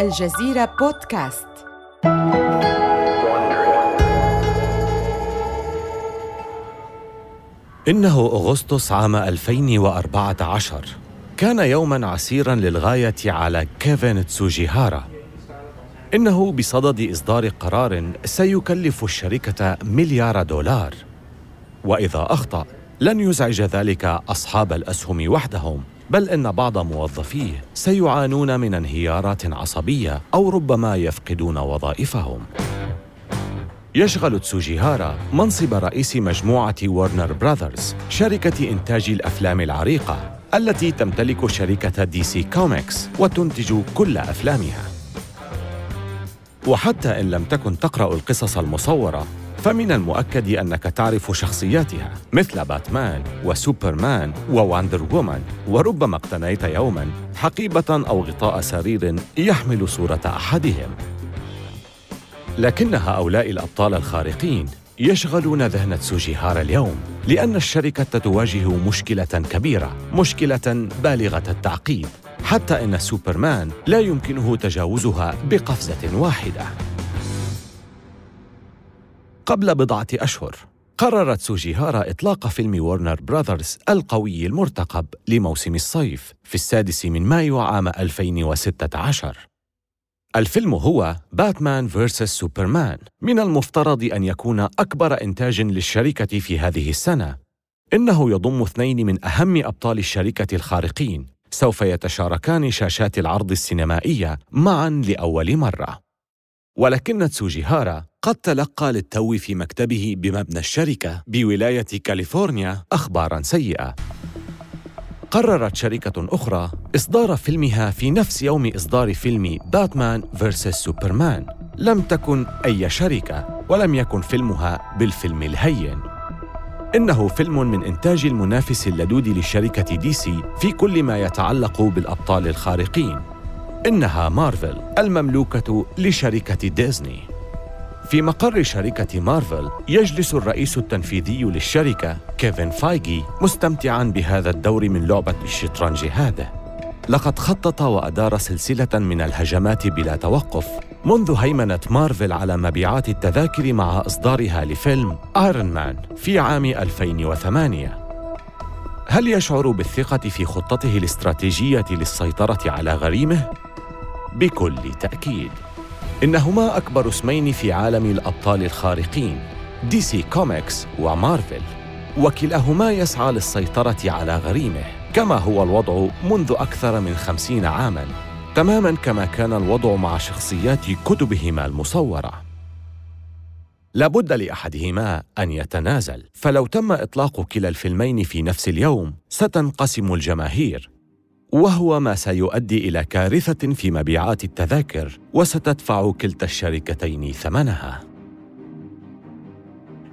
الجزيرة بودكاست. إنه أغسطس عام 2014 كان يوما عسيرا للغاية على كيفن تسوجيهارا إنه بصدد إصدار قرار سيكلف الشركة مليار دولار. وإذا أخطأ لن يزعج ذلك أصحاب الأسهم وحدهم. بل إن بعض موظفيه سيعانون من انهيارات عصبية أو ربما يفقدون وظائفهم. يشغل تسوجيهارا منصب رئيس مجموعة Warner Brothers شركة إنتاج الأفلام العريقة التي تمتلك شركة DC Comics وتنتج كل أفلامها. وحتى إن لم تكن تقرأ القصص المصورة فمن المؤكد أنك تعرف شخصياتها مثل باتمان وسوبرمان و Wonder Woman وربما اقتنيت يوما حقيبة أو غطاء سرير يحمل صورة أحدهم. لكن هؤلاء الأبطال الخارقين يشغلون ذهن تسوجيهارا اليوم لأن الشركة تواجه مشكلة كبيرة مشكلة بالغة التعقيد حتى أن سوبرمان لا يمكنه تجاوزها بقفزة واحدة. قبل بضعة أشهر قررت سوجيهارا إطلاق فيلم Warner Brothers القوي المرتقب لموسم الصيف في السادس من مايو عام 2016 الفيلم هو باتمان versus سوبرمان من المفترض أن يكون أكبر إنتاج للشركة في هذه السنة. إنه يضم اثنين من أهم أبطال الشركة الخارقين. سوف يتشاركان شاشات العرض السينمائية معا لأول مرة. ولكن تسوجيهارا قد تلقى للتو في مكتبه بمبنى الشركة بولاية كاليفورنيا أخباراً سيئة. قررت شركة أخرى إصدار فيلمها في نفس يوم إصدار فيلم باتمان versus سوبرمان. لم تكن أي شركة ولم يكن فيلمها بالفيلم الهين. إنه فيلم من إنتاج المنافس اللدود لشركة DC في كل ما يتعلق بالأبطال الخارقين. إنها مارفل المملوكة لشركة ديزني. في مقر شركة مارفل يجلس الرئيس التنفيذي للشركة كيفن فايجي مستمتعا بهذا الدور من لعبة الشطرنج هذا لقد خطط وأدار سلسلة من الهجمات بلا توقف منذ هيمنة مارفل على مبيعات التذاكر مع إصدارها لفيلم Iron Man في عام 2008 هل يشعر بالثقة في خطته الاستراتيجية للسيطرة على غريمه؟ بكل تأكيد. إنهما أكبر اسمين في عالم الأبطال الخارقين دي سي كوميكس ومارفل. وكلاهما يسعى للسيطرة على غريمه كما هو الوضع منذ أكثر من خمسين عاماً تماماً كما كان الوضع مع شخصيات كتبهما المصورة. لابد لأحدهما أن يتنازل فلو تم إطلاق كلا الفيلمين في نفس اليوم ستنقسم الجماهير. وهو ما سيؤدي إلى كارثة في مبيعات التذاكر وستدفع كلتا الشركتين ثمنها.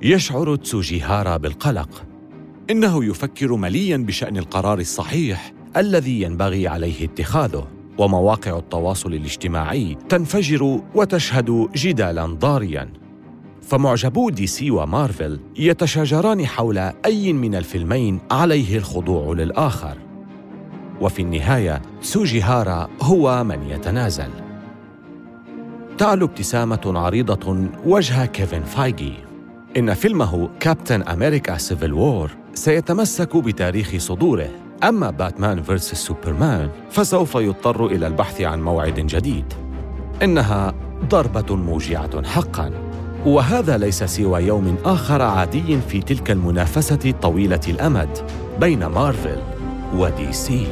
يشعر تسوجيهارا بالقلق. إنه يفكر مليا بشأن القرار الصحيح الذي ينبغي عليه اتخاذه ومواقع التواصل الاجتماعي تنفجر وتشهد جدالا ضاريا. فمعجبو دي سي ومارفل يتشاجران حول أي من الفيلمين عليه الخضوع للآخر. وفي النهاية سوجيهارا هو من يتنازل. تعلو ابتسامة عريضة وجه كيفن فايجي. إن فيلمه Captain America Civil War سيتمسك بتاريخ صدوره. أما Batman versus Superman فسوف يضطر إلى البحث عن موعد جديد. إنها ضربة موجعة حقا. وهذا ليس سوى يوم آخر عادي في تلك المنافسة طويله الأمد بين مارفل. ودي سي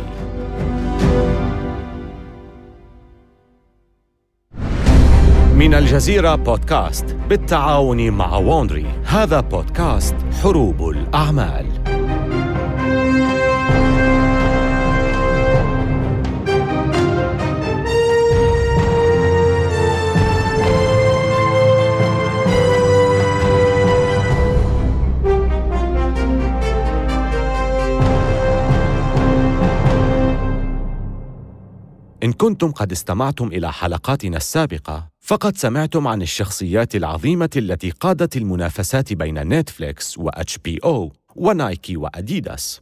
من الجزيرة بودكاست بالتعاون مع Wondery هذا بودكاست حروب الأعمال. إن كنتم قد استمعتم إلى حلقاتنا السابقة فقد سمعتم عن الشخصيات العظيمة التي قادت المنافسات بين نتفليكس و HBO ونايكي وأديداس.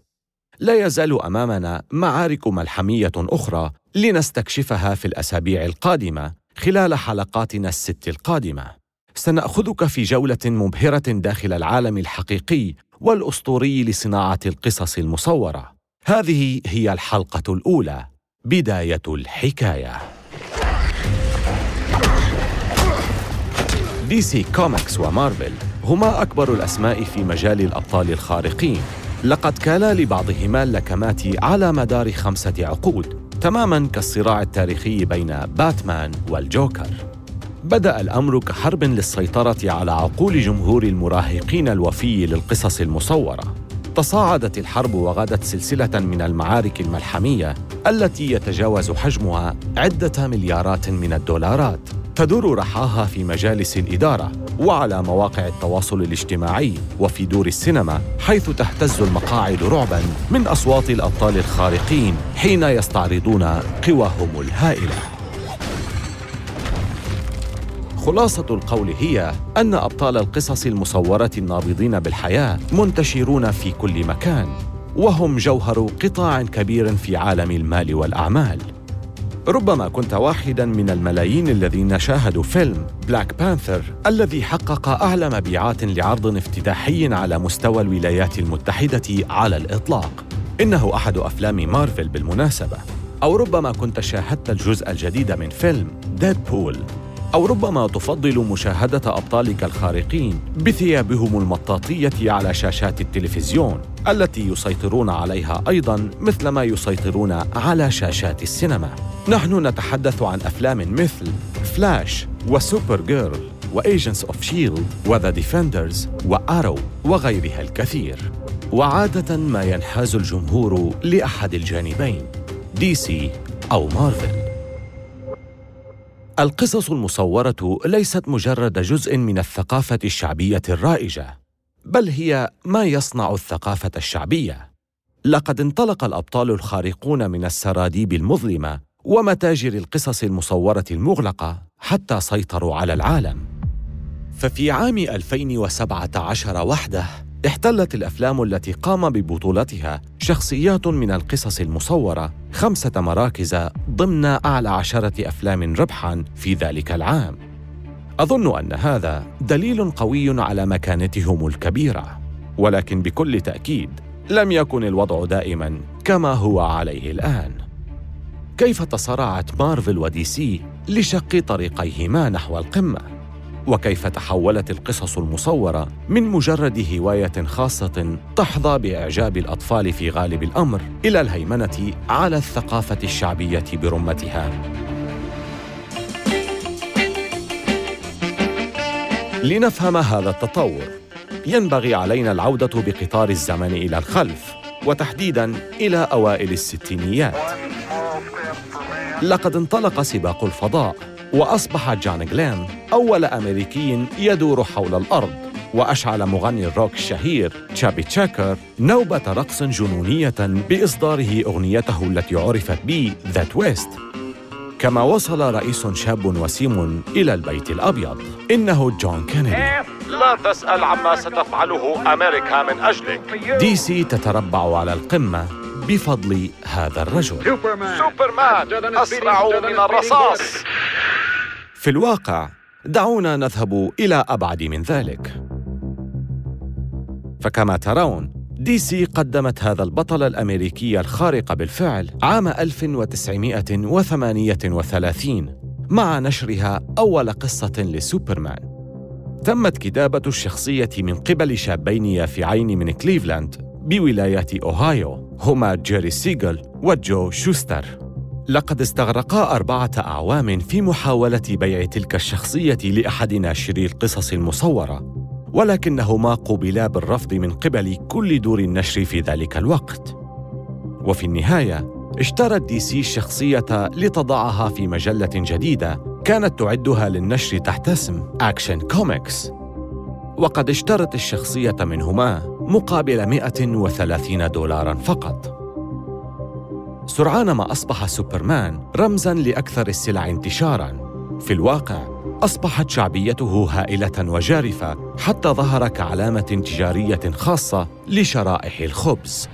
لا يزال أمامنا معارك ملحمية أخرى لنستكشفها في الأسابيع القادمة خلال حلقاتنا الست القادمة. سنأخذك في جولة مبهرة داخل العالم الحقيقي والأسطوري لصناعة القصص المصورة. هذه هي الحلقة الأولى. بداية الحكاية. دي سي كوميكس ومارفل هما أكبر الأسماء في مجال الأبطال الخارقين. لقد كالا لبعضهما اللكمات على مدار خمسة عقود تماما كالصراع التاريخي بين باتمان والجوكر. بدأ الأمر كحرب للسيطرة على عقول جمهور المراهقين الوفي للقصص المصورة. تصاعدت الحرب وغادت سلسلة من المعارك الملحمية التي يتجاوز حجمها عدة مليارات من الدولارات. تدور رحاها في مجالس الإدارة وعلى مواقع التواصل الاجتماعي وفي دور السينما حيث تهتز المقاعد رعبا من أصوات الأبطال الخارقين حين يستعرضون قواهم الهائلة. خلاصة القول هي أن أبطال القصص المصورة النابضين بالحياة منتشرون في كل مكان، وهم جوهر قطاع كبير في عالم المال والأعمال. ربما كنت واحدا من الملايين الذين شاهدوا فيلم Black Panther الذي حقق أعلى مبيعات لعرض افتتاحي على مستوى الولايات المتحدة على الإطلاق. إنه أحد أفلام مارفل بالمناسبة. أو ربما كنت شاهدت الجزء الجديد من فيلم Deadpool أو ربما تفضل مشاهدة أبطالك الخارقين بثيابهم المطاطية على شاشات التلفزيون التي يسيطرون عليها أيضا مثلما يسيطرون على شاشات السينما. نحن نتحدث عن أفلام مثل Flash و Supergirl و Agents of Shield و The Defenders و Arrow وغيرها الكثير. وعادة ما ينحاز الجمهور لأحد الجانبين دي سي أو مارفل. القصص المصورة ليست مجرد جزء من الثقافة الشعبية الرائجة بل هي ما يصنع الثقافة الشعبية. لقد انطلق الأبطال الخارقون من السراديب المظلمة ومتاجر القصص المصورة المغلقة حتى سيطروا على العالم. ففي عام 2017 وحده احتلت الأفلام التي قام ببطولتها شخصيات من القصص المصورة خمسة مراكز ضمن أعلى عشرة أفلام ربحا في ذلك العام. أظن أن هذا دليل قوي على مكانتهم الكبيرة ولكن بكل تأكيد لم يكن الوضع دائما كما هو عليه الآن. كيف تصارعت مارفل ودي سي لشق طريقيهما نحو القمة؟ وكيف تحولت القصص المصورة من مجرد هواية خاصة تحظى بإعجاب الأطفال في غالب الأمر إلى الهيمنة على الثقافة الشعبية برمتها. لنفهم هذا التطور ينبغي علينا العودة بقطار الزمن إلى الخلف وتحديدا إلى أوائل الستينيات. لقد انطلق سباق الفضاء وأصبح جون جلين أول أمريكي يدور حول الأرض وأشعل مغني الروك الشهير تشابي تشاكر نوبة رقص جنونية بإصداره أغنيته التي عرفت ب The Twist كما وصل رئيس شاب وسيم إلى البيت الأبيض. إنه جون كينيدي. لا تسأل عما ستفعله أمريكا من أجلك. دي سي تتربع على القمة بفضل هذا الرجل. سوبرمان أسرع من الرصاص. في الواقع دعونا نذهب إلى أبعد من ذلك. فكما ترون دي سي قدمت هذا البطل الأمريكي الخارق بالفعل عام 1938 مع نشرها أول قصة لسوبرمان. تمت كتابة الشخصية من قبل شابين يافعين من كليفلاند بولاية أوهايو هما جيري سيجل وجو شوستر. لقد استغرقا أربعة أعوام في محاولة بيع تلك الشخصية لأحد ناشري القصص المصورة، ولكنهما قوبلا بالرفض من قبل كل دور النشر في ذلك الوقت. وفي النهاية، اشترت دي سي الشخصية لتضعها في مجلة جديدة كانت تعدها للنشر تحت اسم Action Comics. وقد اشترت الشخصية منهما مقابل 130 دولارا فقط. سرعان ما أصبح سوبرمان رمزا لأكثر السلع انتشارا. في الواقع أصبحت شعبيته هائلة وجارفة حتى ظهر كعلامة تجارية خاصة لشرائح الخبز.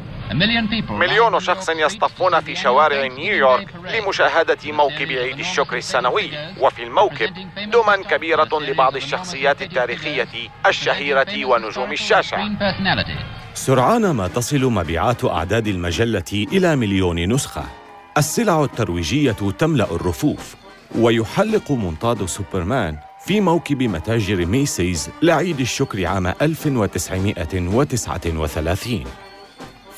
مليون شخص يصطفون في شوارع نيويورك لمشاهدة موكب عيد الشكر السنوي. وفي الموكب دمى كبيرة لبعض الشخصيات التاريخية الشهيرة ونجوم الشاشة. سرعان ما تصل مبيعات أعداد المجلة إلى مليون نسخة. السلع الترويجية تملأ الرفوف ويحلق منطاد سوبرمان في موكب متاجر ميسيز لعيد الشكر عام 1939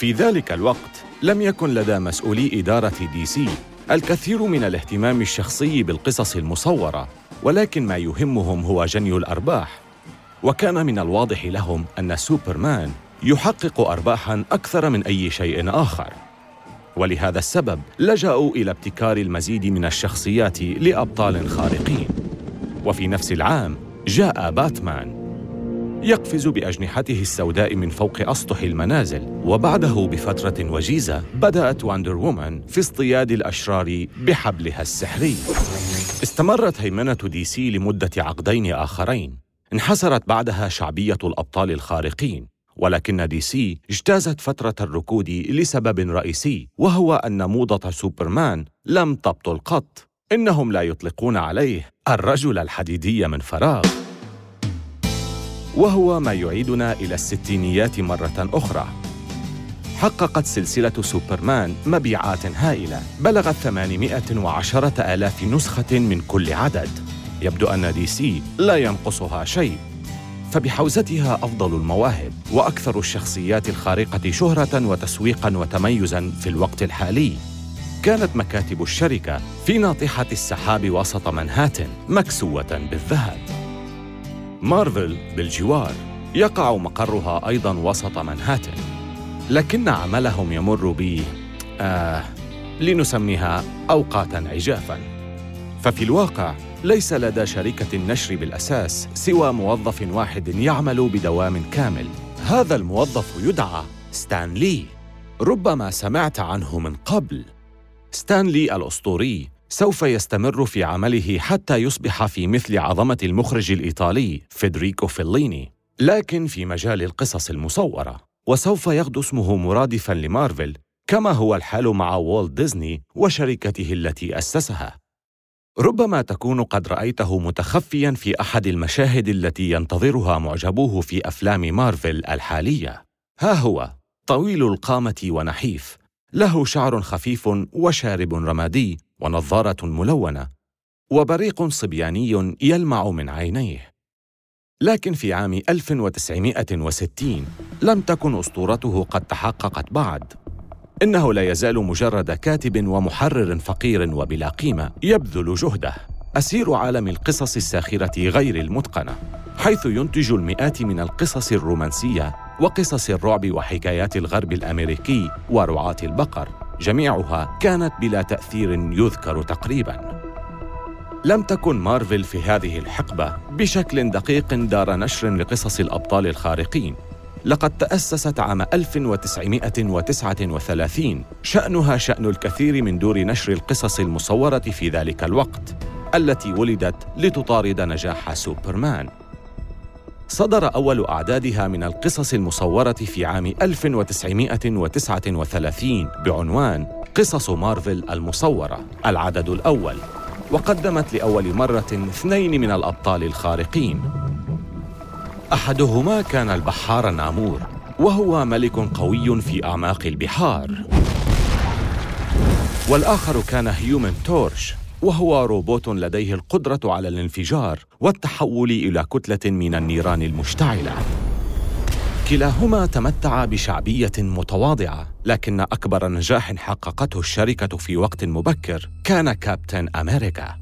في ذلك الوقت لم يكن لدى مسؤولي إدارة دي سي الكثير من الاهتمام الشخصي بالقصص المصورة ولكن ما يهمهم هو جني الأرباح. وكان من الواضح لهم أن سوبرمان يحقق أرباحاً أكثر من أي شيء آخر. ولهذا السبب لجأوا إلى ابتكار المزيد من الشخصيات لأبطال خارقين. وفي نفس العام جاء باتمان. يقفز بأجنحته السوداء من فوق أسطح المنازل وبعده بفترة وجيزة بدأت واندر وومن في اصطياد الأشرار بحبلها السحري. استمرت هيمنة دي سي لمدة عقدين آخرين. انحسرت بعدها شعبية الأبطال الخارقين ولكن دي سي اجتازت فترة الركود لسبب رئيسي وهو أن موضة سوبرمان لم تبطل قط. إنهم لا يطلقون عليه الرجل الحديدي من فراغ. وهو ما يعيدنا إلى الستينيات مرة أخرى. حققت سلسلة سوبرمان مبيعات هائلة. بلغت 810 آلاف نسخة من كل عدد. يبدو أن دي سي لا ينقصها شيء. فبحوزتها أفضل المواهب وأكثر الشخصيات الخارقة شهرة وتسويقا وتميزا في الوقت الحالي. كانت مكاتب الشركة في ناطحة السحاب وسط منهاتن مكسوة بالذهب. مارفل بالجوار. يقع مقرها أيضا وسط منهاتن. لكن عملهم يمر ب آه لنسميها أوقاتا عجافا. ففي الواقع ليس لدى شركة النشر بالأساس سوى موظف واحد يعمل بدوام كامل. هذا الموظف يدعى ستان لي ربما سمعت عنه من قبل. ستان لي الأسطوري سوف يستمر في عمله حتى يصبح في مثل عظمة المخرج الإيطالي فيدريكو فيليني. لكن في مجال القصص المصورة وسوف يغدو اسمه مرادفا لمارفل كما هو الحال مع والت ديزني وشركته التي أسسها. ربما تكون قد رأيته متخفيا في أحد المشاهد التي ينتظرها معجبوه في أفلام مارفل الحالية. ها هو طويل القامة ونحيف له شعر خفيف وشارب رمادي ونظارة ملونة وبريق صبياني يلمع من عينيه. لكن في عام 1960 لم تكن أسطورته قد تحققت بعد. إنه لا يزال مجرد كاتب ومحرر فقير وبلا قيمة يبذل جهده. أسير عالم القصص الساخرة غير المتقنة حيث ينتج المئات من القصص الرومانسية وقصص الرعب وحكايات الغرب الأمريكي ورعاة البقر. جميعها كانت بلا تأثير يذكر تقريبا. لم تكن مارفل في هذه الحقبة بشكل دقيق دار نشر لقصص الأبطال الخارقين. لقد تأسست عام 1939 شأنها شأن الكثير من دور نشر القصص المصورة في ذلك الوقت التي ولدت لتطارد نجاح سوبرمان. صدر أول أعدادها من القصص المصورة في عام 1939 بعنوان قصص مارفل المصورة العدد الأول وقدمت لأول مرة اثنين من الأبطال الخارقين. أحدهما كان البحار النامور وهو ملك قوي في أعماق البحار. والآخر كان هيومن تورش وهو روبوت لديه القدرة على الانفجار والتحول إلى كتلة من النيران المشتعلة. كلاهما تمتع بشعبية متواضعة، لكن أكبر نجاح حققته الشركة في وقت مبكر كان كابتن أمريكا.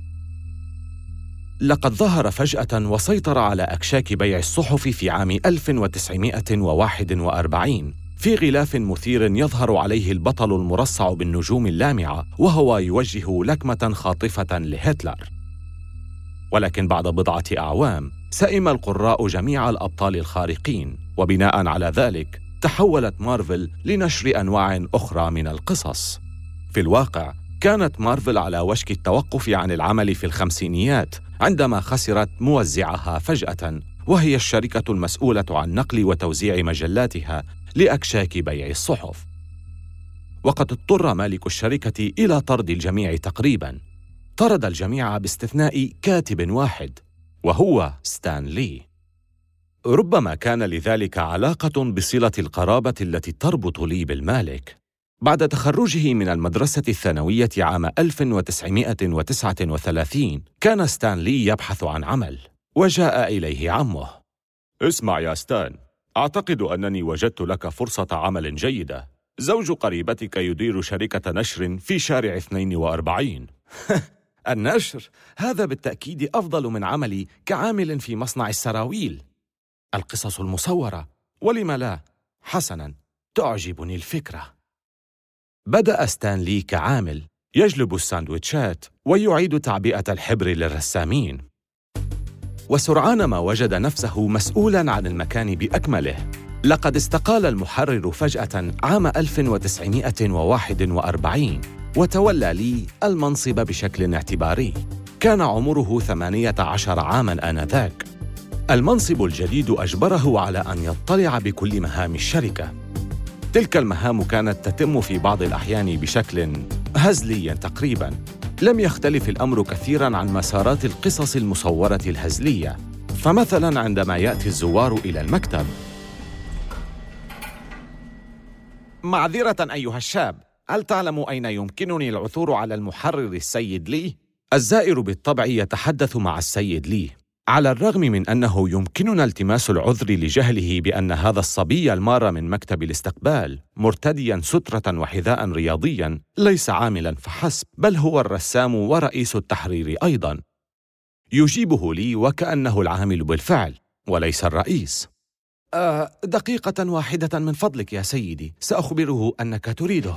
لقد ظهر فجأة وسيطر على أكشاك بيع الصحف في عام 1941 في غلاف مثير يظهر عليه البطل المرصع بالنجوم اللامعة وهو يوجه لكمة خاطفة لهتلر. ولكن بعد بضعة أعوام سئم القراء جميع الأبطال الخارقين وبناء على ذلك تحولت مارفل لنشر أنواع أخرى من القصص. في الواقع كانت مارفل على وشك التوقف عن العمل في الخمسينيات عندما خسرت موزعها فجأة وهي الشركة المسؤولة عن نقل وتوزيع مجلاتها لأكشاك بيع الصحف. وقد اضطر مالك الشركة إلى طرد الجميع تقريباً. طرد الجميع باستثناء كاتب واحد وهو ستان لي ربما كان لذلك علاقة بصلة القرابة التي تربط لي بالمالك. بعد تخرجه من المدرسة الثانوية عام 1939 كان ستان لي يبحث عن عمل وجاء إليه عمه. اسمع يا ستان أعتقد أنني وجدت لك فرصة عمل جيدة. زوج قريبتك يدير شركة نشر في شارع 42 النشر! هذا بالتأكيد أفضل من عملي كعامل في مصنع السراويل. القصص المصورة! ولم لا؟ حسنا تعجبني الفكرة. بدأ ستانلي كعامل يجلب الساندويتشات ويعيد تعبئة الحبر للرسامين. وسرعان ما وجد نفسه مسؤولا عن المكان بأكمله. لقد استقال المحرر فجأة عام 1941 وتولى لي المنصب بشكل اعتباري. كان عمره 18 عاماً آنذاك. المنصب الجديد أجبره على أن يطلع بكل مهام الشركة. تلك المهام كانت تتم في بعض الأحيان بشكل هزلي تقريباً. لم يختلف الأمر كثيراً عن مسارات القصص المصورة الهزلية. فمثلاً عندما يأتي الزوار إلى المكتب. معذرة أيها الشاب هل تعلم أين يمكنني العثور على المحرر السيد لي؟ الزائر بالطبع يتحدث مع السيد لي. على الرغم من أنه يمكننا التماس العذر لجهله بأن هذا الصبي المار من مكتب الاستقبال مرتديا سترة وحذاء رياضيا ليس عاملا فحسب بل هو الرسام ورئيس التحرير أيضا. يجيبه لي وكأنه العامل بالفعل وليس الرئيس. أه دقيقة واحدة من فضلك يا سيدي سأخبره أنك تريده.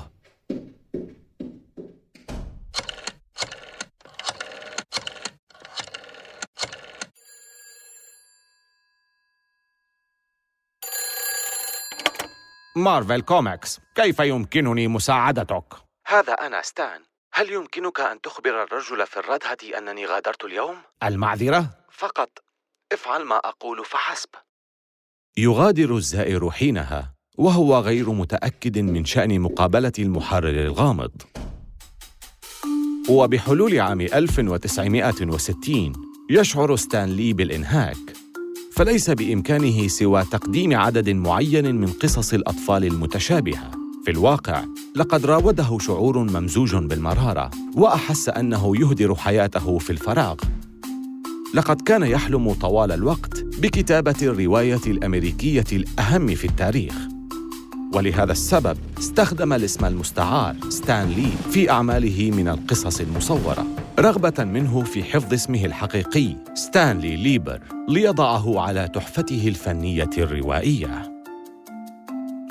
مارفل كوميكس كيف يمكنني مساعدتك؟ هذا أنا ستان هل يمكنك أن تخبر الرجل في الردهة أنني غادرت اليوم؟ المعذرة؟ فقط افعل ما أقول فحسب يغادر الزائر حينها وهو غير متأكد من شأن مقابلة المحرر الغامض وبحلول عام 1960 يشعر ستانلي بالإنهاك فليس بإمكانه سوى تقديم عدد معين من قصص الأطفال المتشابهة. في الواقع لقد راوده شعور ممزوج بالمرارة وأحس أنه يهدر حياته في الفراغ. لقد كان يحلم طوال الوقت بكتابة الرواية الأمريكية الأهم في التاريخ. ولهذا السبب استخدم الاسم المستعار ستان لي في أعماله من القصص المصورة رغبة منه في حفظ اسمه الحقيقي ستانلي ليبر ليضعه على تحفته الفنية الروائية.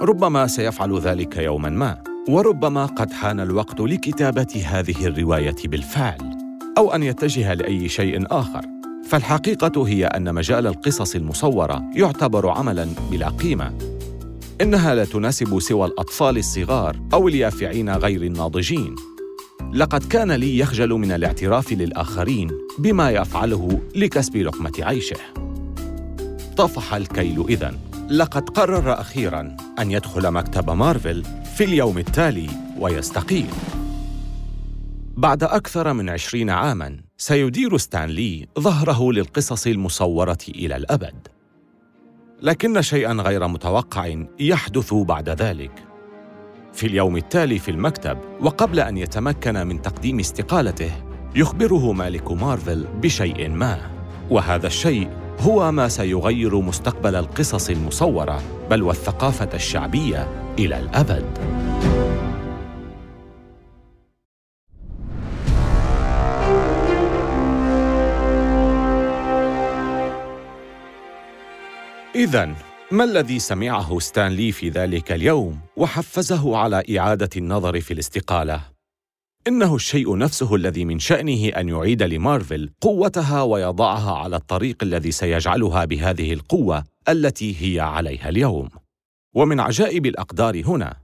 ربما سيفعل ذلك يوما ما وربما قد حان الوقت لكتابة هذه الرواية بالفعل أو أن يتجه لأي شيء آخر. فالحقيقة هي أن مجال القصص المصورة يعتبر عملاً بلا قيمة. إنها لا تناسب سوى الأطفال الصغار أو اليافعين غير الناضجين. لقد كان لي يخجل من الاعتراف للآخرين بما يفعله لكسب لقمة عيشه. طفح الكيل إذن. لقد قرر أخيراً أن يدخل مكتب مارفل في اليوم التالي ويستقيل. بعد أكثر من عشرين عاماً سيدير ستانلي ظهره للقصص المصورة إلى الأبد. لكن شيئا غير متوقع يحدث بعد ذلك. في اليوم التالي في المكتب وقبل أن يتمكن من تقديم استقالته يخبره مالك مارفل بشيء ما. وهذا الشيء هو ما سيغير مستقبل القصص المصورة بل والثقافة الشعبية إلى الأبد. إذا ما الذي سمعه ستانلي في ذلك اليوم وحفزه على إعادة النظر في الاستقالة؟ إنه الشيء نفسه الذي من شأنه أن يعيد لمارفل قوتها ويضعها على الطريق الذي سيجعلها بهذه القوة التي هي عليها اليوم. ومن عجائب الأقدار هنا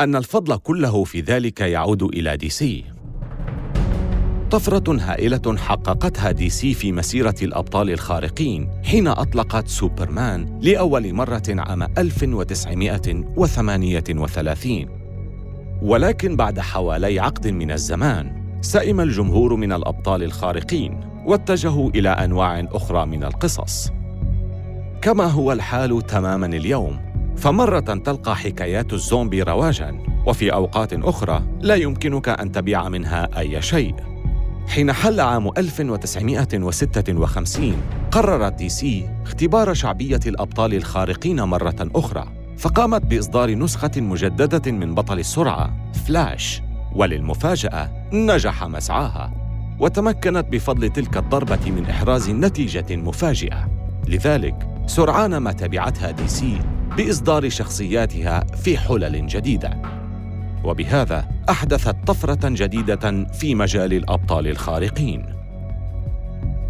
أن الفضل كله في ذلك يعود إلى دي سي. طفرة هائلة حققتها دي سي في مسيرة الأبطال الخارقين حين أطلقت سوبرمان لأول مرة عام 1938 ولكن بعد حوالي عقد من الزمان سئم الجمهور من الأبطال الخارقين واتجهوا إلى أنواع أخرى من القصص. كما هو الحال تماما اليوم فمرة تلقى حكايات الزومبي رواجا وفي أوقات أخرى لا يمكنك أن تبيع منها أي شيء. حين حل عام 1956 قررت دي سي اختبار شعبية الأبطال الخارقين مرة أخرى فقامت بإصدار نسخة مجددة من بطل السرعة فلاش. وللمفاجأة نجح مسعاها وتمكنت بفضل تلك الضربة من إحراز نتيجة مفاجئة. لذلك سرعان ما تبعتها دي سي بإصدار شخصياتها في حلل جديدة. وبهذا أحدثت طفرة جديدة في مجال الأبطال الخارقين.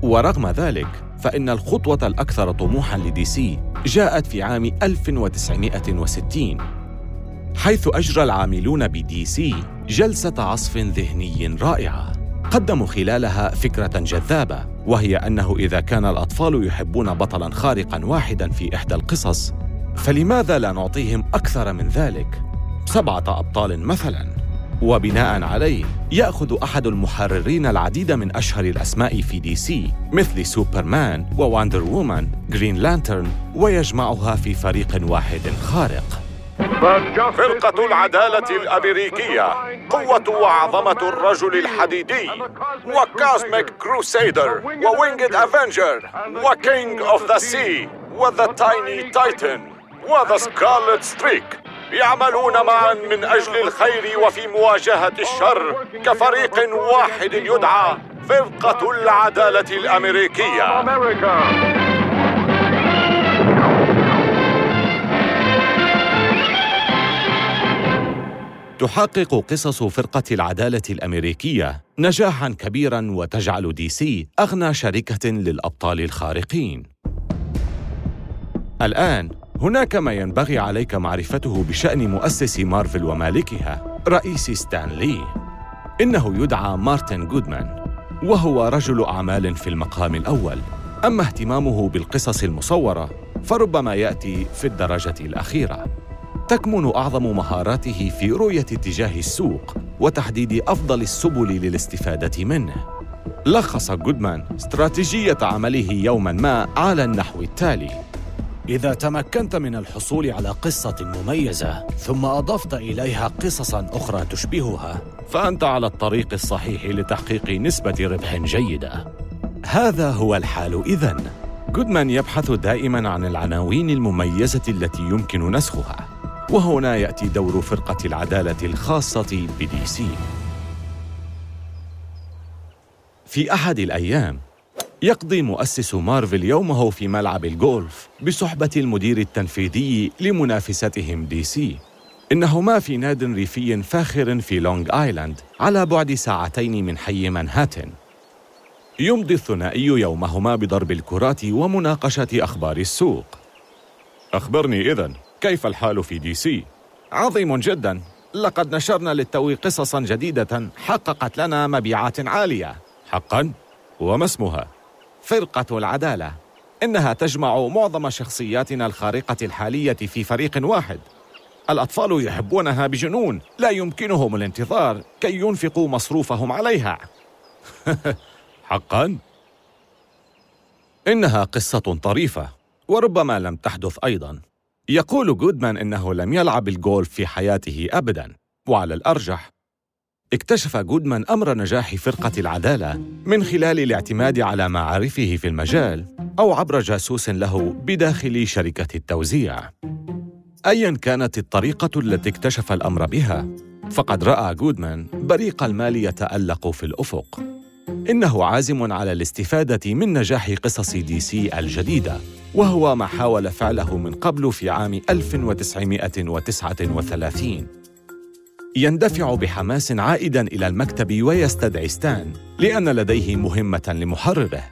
ورغم ذلك فإن الخطوة الأكثر طموحا لدي سي جاءت في عام 1960 حيث أجرى العاملون بدي سي جلسة عصف ذهني رائعة قدموا خلالها فكرة جذابة وهي أنه إذا كان الأطفال يحبون بطلا خارقا واحدا في إحدى القصص فلماذا لا نعطيهم أكثر من ذلك؟ سبعة أبطال مثلا. وبناء عليه يأخذ أحد المحررين العديد من أشهر الأسماء في دي سي مثل سوبرمان وواندر وومان جرين لانترن ويجمعها في فريق واحد خارق. فرقة العدالة الأمريكية قوة وعظمة الرجل الحديدي وكاسميك كروسيدر ووينجد أفنجر وكينج أوف ذا سي وذا تايني تايتن وذا سكارلت ستريك يعملون معا من أجل الخير وفي مواجهة الشر كفريق واحد يدعى فرقة العدالة الأمريكية تحقق قصص فرقة العدالة الأمريكية نجاحاً كبيراً وتجعل دي سي أغنى شركة للأبطال الخارقين. الآن هناك ما ينبغي عليك معرفته بشأن مؤسس مارفل ومالكها رئيس ستان لي. إنه يدعى مارتن جودمان وهو رجل أعمال في المقام الأول. أما اهتمامه بالقصص المصورة فربما يأتي في الدرجة الأخيرة. تكمن أعظم مهاراته في رؤية اتجاه السوق وتحديد أفضل السبل للاستفادة منه لخص جودمان استراتيجية عمله يوما ما على النحو التالي إذا تمكنت من الحصول على قصة مميزة ثم أضفت إليها قصصا أخرى تشبهها فأنت على الطريق الصحيح لتحقيق نسبة ربح جيدة. هذا هو الحال اذن جودمان يبحث دائما عن العناوين المميزة التي يمكن نسخها وهنا يأتي دور فرقة العدالة الخاصة بدي سي. في أحد الأيام يقضي مؤسس مارفل يومه في ملعب الجولف بصحبة المدير التنفيذي لمنافستهم دي سي. إنهما في ناد ريفي فاخر في لونغ آيلاند على بعد ساعتين من حي منهاتن يمضي الثنائي يومهما بضرب الكرات ومناقشة أخبار السوق. أخبرني إذن كيف الحال في دي سي؟ عظيم جدا. لقد نشرنا للتو قصصا جديدة حققت لنا مبيعات عالية. حقا؟ وما اسمها؟ فرقة العدالة. إنها تجمع معظم شخصياتنا الخارقة الحالية في فريق واحد. الأطفال يحبونها بجنون لا يمكنهم الانتظار كي ينفقوا مصروفهم عليها. حقا؟ إنها قصة طريفة وربما لم تحدث أيضا. يقول جودمان إنه لم يلعب الجولف في حياته ابدا وعلى الأرجح اكتشف جودمان أمر نجاح فرقة العدالة من خلال الاعتماد على معارفه في المجال أو عبر جاسوس له بداخل شركة التوزيع. ايا كانت الطريقة التي اكتشف الأمر بها فقد رأى جودمان بريق المال يتألق في الأفق. إنه عازم على الاستفادة من نجاح قصص دي سي الجديدة وهو ما حاول فعله من قبل في عام 1939 يندفع بحماس عائدا إلى المكتب ويستدعي ستان لأن لديه مهمة لمحرره.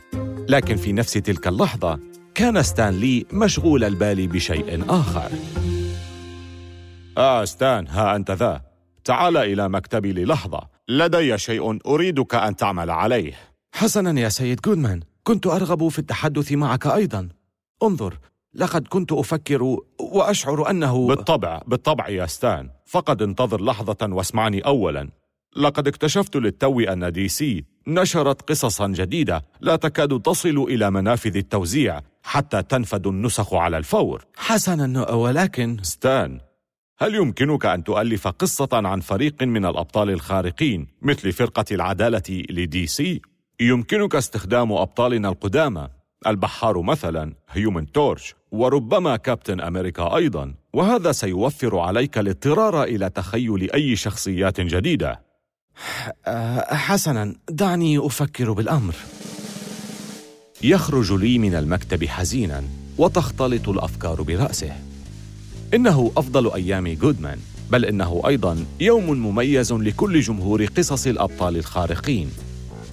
لكن في نفس تلك اللحظة كان ستان لي مشغول البال بشيء آخر. آه ستان ها أنت ذا. تعال إلى مكتبي للحظة. لدي شيء أريدك أن تعمل عليه. حسنا يا سيد جودمان. كنت أرغب في التحدث معك أيضا. انظر لقد كنت أفكر وأشعر أنه بالطبع بالطبع يا ستان. فقد انتظر لحظة واسمعني أولا. لقد اكتشفت للتو أن دي سي نشرت قصصا جديدة لا تكاد تصل إلى منافذ التوزيع حتى تنفذ النسخ على الفور. حسنا ولكن ستان هل يمكنك أن تؤلف قصة عن فريق من الأبطال الخارقين مثل فرقة العدالة لدي سي؟ يمكنك استخدام أبطالنا القدامى. البحار مثلا هيومن تورش. وربما كابتن أمريكا أيضا وهذا سيوفر عليك الاضطرار إلى تخيل أي شخصيات جديدة. أه، حسنا دعني أفكر بالأمر. يخرج لي من المكتب حزينا وتختلط الأفكار برأسه. إنه أفضل أيام جودمان بل إنه أيضا يوم مميز لكل جمهور قصص الأبطال الخارقين.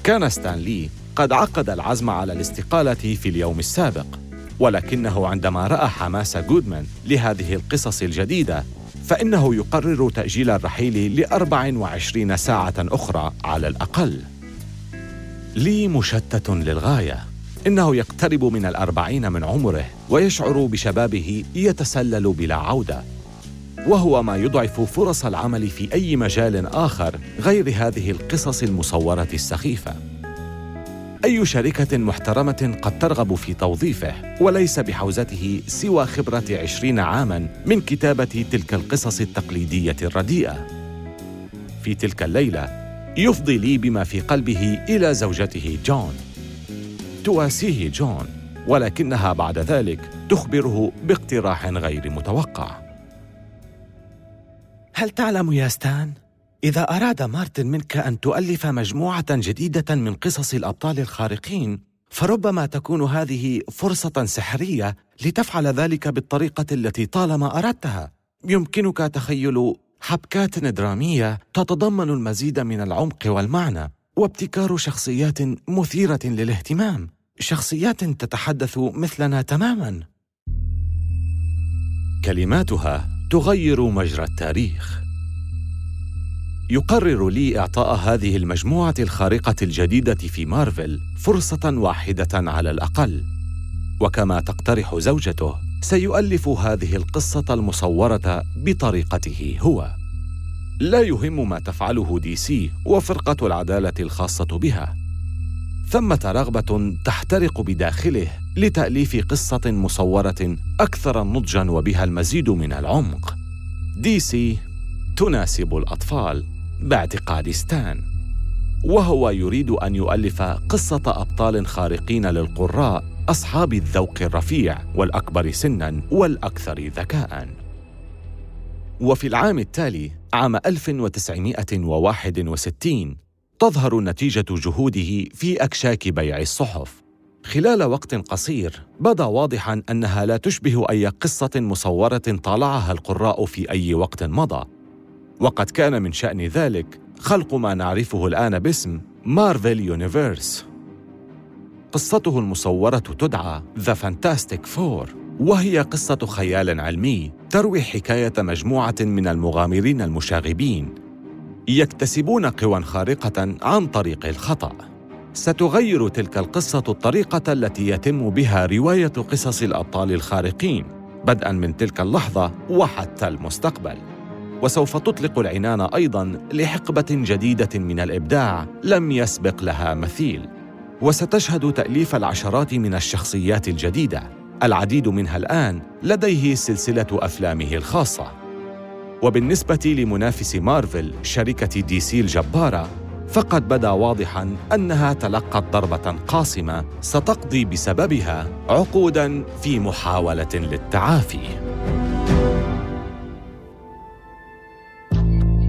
كان ستانلي قد عقد العزم على الاستقالة في اليوم السابق. ولكنه عندما رأى حماس جودمان لهذه القصص الجديدة فإنه يقرر تأجيل الرحيل لأربع وعشرين ساعة أخرى على الأقل. لي مشتت للغاية. إنه يقترب من الأربعين من عمره ويشعر بشبابه يتسلل بلا عودة. وهو ما يضعف فرص العمل في أي مجال آخر غير هذه القصص المصورة السخيفة. أي شركة محترمة قد ترغب في توظيفه وليس بحوزته سوى خبرة عشرين عاماً من كتابة تلك القصص التقليدية الرديئة. في تلك الليلة يفضي لي بما في قلبه إلى زوجته جون. تواسيه جون ولكنها بعد ذلك تخبره باقتراح غير متوقع. هل تعلم يا ستان؟ إذا أراد مارتن منك أن تؤلف مجموعة جديدة من قصص الأبطال الخارقين فربما تكون هذه فرصة سحرية لتفعل ذلك بالطريقة التي طالما أردتها. يمكنك تخيل حبكات درامية تتضمن المزيد من العمق والمعنى وابتكار شخصيات مثيرة للاهتمام شخصيات تتحدث مثلنا تماما. كلماتها تغير مجرى التاريخ. يقرر لي إعطاء هذه المجموعة الخارقة الجديدة في مارفل فرصة واحدة على الأقل. وكما تقترح زوجته سيؤلف هذه القصة المصورة بطريقته هو. لا يهم ما تفعله دي سي وفرقة العدالة الخاصة بها. ثمة رغبة تحترق بداخله لتأليف قصة مصورة أكثر نضجا وبها المزيد من العمق. دي سي تناسب الأطفال. باعتقاد ستان وهو يريد أن يؤلف قصة أبطال خارقين للقراء أصحاب الذوق الرفيع والأكبر سنا والأكثر ذكاء وفي العام التالي عام 1961 تظهر نتيجة جهوده في أكشاك بيع الصحف. خلال وقت قصير بدا واضحا أنها لا تشبه أي قصة مصورة طالعها القراء في أي وقت مضى، وقد كان من شأن ذلك خلق ما نعرفه الآن باسم مارفل يونيفيرس قصته المصورة تدعى The Fantastic Four وهي قصة خيال علمي تروي حكاية مجموعة من المغامرين المشاغبين يكتسبون قوى خارقة عن طريق الخطأ. ستغير تلك القصة الطريقة التي يتم بها رواية قصص الأبطال الخارقين بدءا من تلك اللحظة وحتى المستقبل. وسوف تطلق العنان أيضا لحقبة جديدة من الإبداع لم يسبق لها مثيل. وستشهد تأليف العشرات من الشخصيات الجديدة. العديد منها الآن لديه سلسلة أفلامه الخاصة. وبالنسبة لمنافس مارفل شركة دي سي الجبارة فقد بدا واضحا أنها تلقت ضربة قاصمه ستقضي بسببها عقودا في محاولة للتعافي.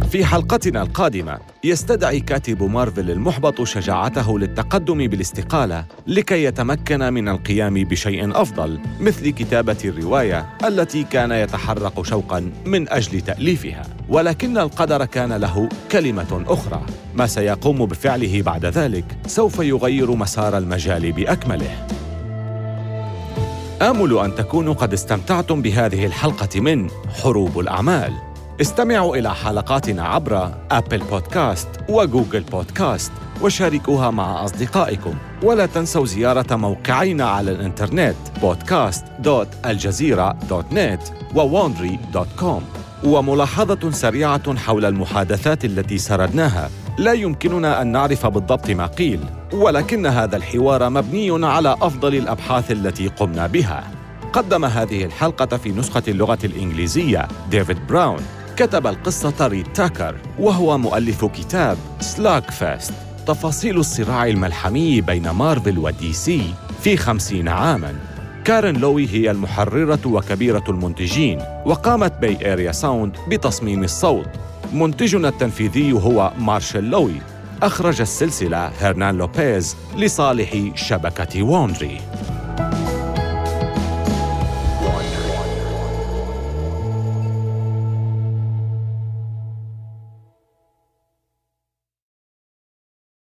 في حلقتنا القادمة يستدعي كاتب مارفل المحبط شجاعته للتقدم بالاستقالة لكي يتمكن من القيام بشيء أفضل مثل كتابة الرواية التي كان يتحرق شوقا من أجل تأليفها. ولكن القدر كان له كلمة أخرى. ما سيقوم بفعله بعد ذلك سوف يغير مسار المجال بأكمله. آمل أن تكونوا قد استمتعتم بهذه الحلقة من حروب الأعمال. استمعوا إلى حلقاتنا عبر أبل بودكاست وجوجل بودكاست وشاركوها مع أصدقائكم. ولا تنسوا زيارة موقعينا على الإنترنت podcast.aljazeera.net وwandry.com وملاحظة سريعة حول المحادثات التي سردناها. لا يمكننا أن نعرف بالضبط ما قيل ولكن هذا الحوار مبني على أفضل الأبحاث التي قمنا بها. قدم هذه الحلقة في نسخة اللغة الإنجليزية ديفيد براون. كتب القصة ريد تاكر وهو مؤلف كتاب Slugfest تفاصيل الصراع الملحمي بين مارفل ودي سي في خمسين عاماً. كارين لوي هي المحررة وكبيرة المنتجين وقامت Bay Area Sound بتصميم الصوت. منتجنا التنفيذي هو مارشال لوي. أخرج السلسلة هرنان لوبيز لصالح شبكة ووندري